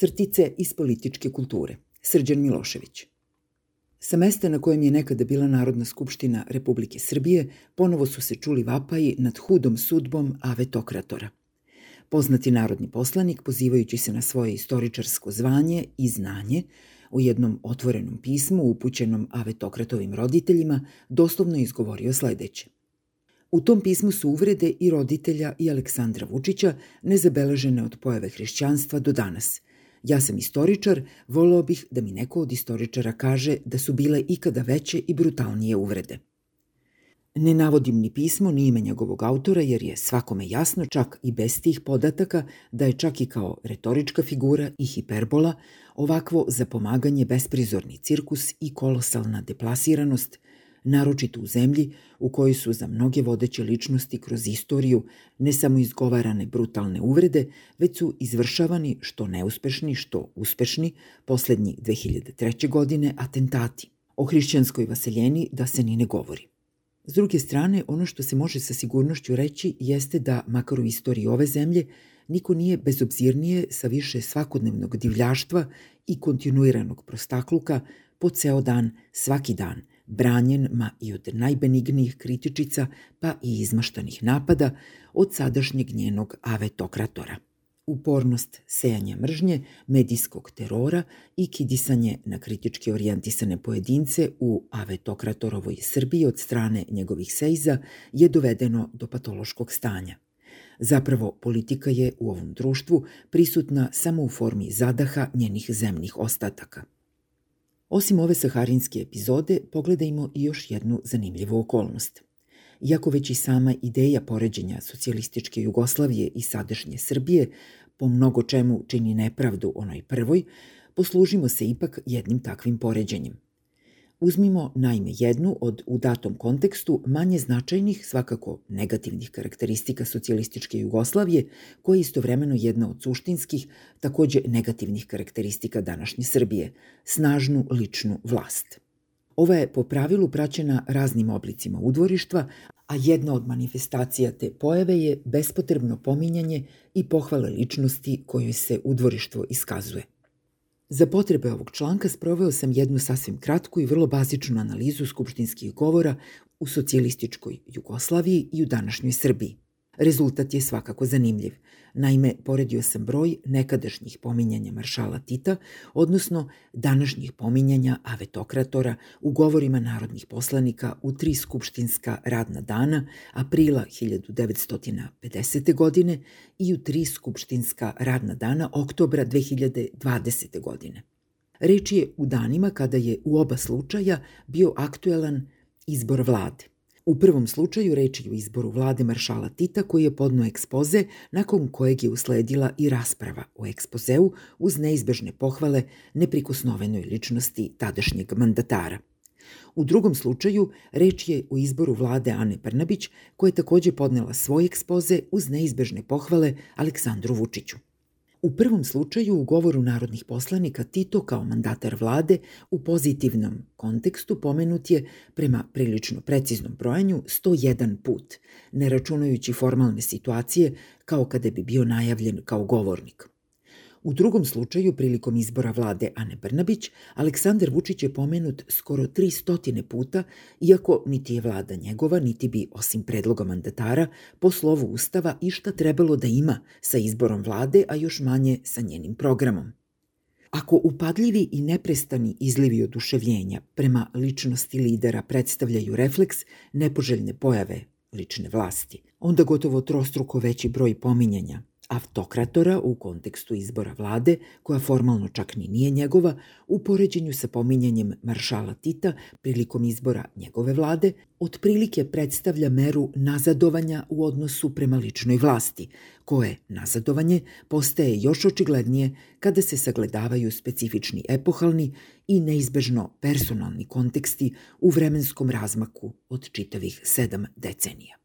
Crtice iz političke kulture. Srđan Milošević. Sa mesta na kojem je nekada bila Narodna skupština Republike Srbije, ponovo su se čuli vapaji nad hudom sudbom avetokratora. Poznati narodni poslanik, pozivajući se na svoje istoričarsko zvanje i znanje, u jednom otvorenom pismu upućenom avetokratovim roditeljima, doslovno izgovorio sledeće. U tom pismu su uvrede i roditelja i Aleksandra Vučića nezabeležene od pojave hrišćanstva do danas – Ja sam istoričar, voleo bih da mi neko od istoričara kaže da su bile ikada veće i brutalnije uvrede. Ne navodim ni pismo ni ime njegovog autora jer je svakome jasno čak i bez tih podataka da je čak i kao retorička figura i hiperbola ovakvo zapomaganje besprizorni cirkus i kolosalna deplasiranost naročito u zemlji u kojoj su za mnoge vodeće ličnosti kroz istoriju ne samo izgovarane brutalne uvrede, već su izvršavani što neuspešni, što uspešni, poslednji 2003. godine atentati. O hrišćanskoj vaseljeni da se ni ne govori. S druge strane, ono što se može sa sigurnošću reći jeste da, makar u istoriji ove zemlje, niko nije bezobzirnije sa više svakodnevnog divljaštva i kontinuiranog prostakluka po ceo dan, svaki dan – branjen ma i od najbenignijih kritičica pa i izmaštanih napada od sadašnjeg njenog avetokratora. Upornost sejanja mržnje, medijskog terora i kidisanje na kritički orijentisane pojedince u avetokratorovoj Srbiji od strane njegovih sejza je dovedeno do patološkog stanja. Zapravo, politika je u ovom društvu prisutna samo u formi zadaha njenih zemnih ostataka – Osim ove saharinske epizode, pogledajmo i još jednu zanimljivu okolnost. Iako već i sama ideja poređenja socijalističke Jugoslavije i sadašnje Srbije po mnogo čemu čini nepravdu onoj prvoj, poslužimo se ipak jednim takvim poređenjem – Uzmimo najme jednu od u datom kontekstu manje značajnih, svakako negativnih karakteristika socijalističke Jugoslavije, koja je istovremeno jedna od suštinskih, takođe negativnih karakteristika današnje Srbije, snažnu ličnu vlast. Ova je po pravilu praćena raznim oblicima udvorištva, a jedna od manifestacija te pojave je bespotrebno pominjanje i pohvale ličnosti kojoj se udvorištvo iskazuje. Za potrebe ovog članka sproveo sam jednu sasvim kratku i vrlo bazičnu analizu skupštinskih govora u socijalističkoj Jugoslaviji i u današnjoj Srbiji. Rezultat je svakako zanimljiv. Naime, poredio sam broj nekadašnjih pominjanja maršala Tita, odnosno današnjih pominjanja avetokratora u govorima narodnih poslanika u tri skupštinska radna dana aprila 1950. godine i u tri skupštinska radna dana oktobra 2020. godine. Reč je u danima kada je u oba slučaja bio aktuelan izbor vlade. U prvom slučaju reč je o izboru vlade maršala Tita koji je podno ekspoze nakon kojeg je usledila i rasprava o ekspozeu uz neizbežne pohvale neprikosnovenoj ličnosti tadašnjeg mandatara. U drugom slučaju reč je o izboru vlade Ane Brnabić koja je takođe podnela svoj ekspoze uz neizbežne pohvale Aleksandru Vučiću. U prvom slučaju u govoru narodnih poslanika Tito kao mandatar vlade u pozitivnom kontekstu pomenut je prema prilično preciznom brojanju 101 put, ne računajući formalne situacije kao kada bi bio najavljen kao govornik. U drugom slučaju, prilikom izbora vlade Ane Brnabić, Aleksandar Vučić je pomenut skoro 300 puta, iako niti je vlada njegova, niti bi, osim predloga mandatara, po slovu Ustava išta trebalo da ima sa izborom vlade, a još manje sa njenim programom. Ako upadljivi i neprestani izlivi oduševljenja prema ličnosti lidera predstavljaju refleks nepoželjne pojave lične vlasti, onda gotovo trostruko veći broj pominjanja autokratora u kontekstu izbora vlade, koja formalno čak ni nije njegova, u poređenju sa pominjanjem maršala Tita prilikom izbora njegove vlade, otprilike predstavlja meru nazadovanja u odnosu prema ličnoj vlasti, koje nazadovanje postaje još očiglednije kada se sagledavaju specifični epohalni i neizbežno personalni konteksti u vremenskom razmaku od čitavih sedam decenija.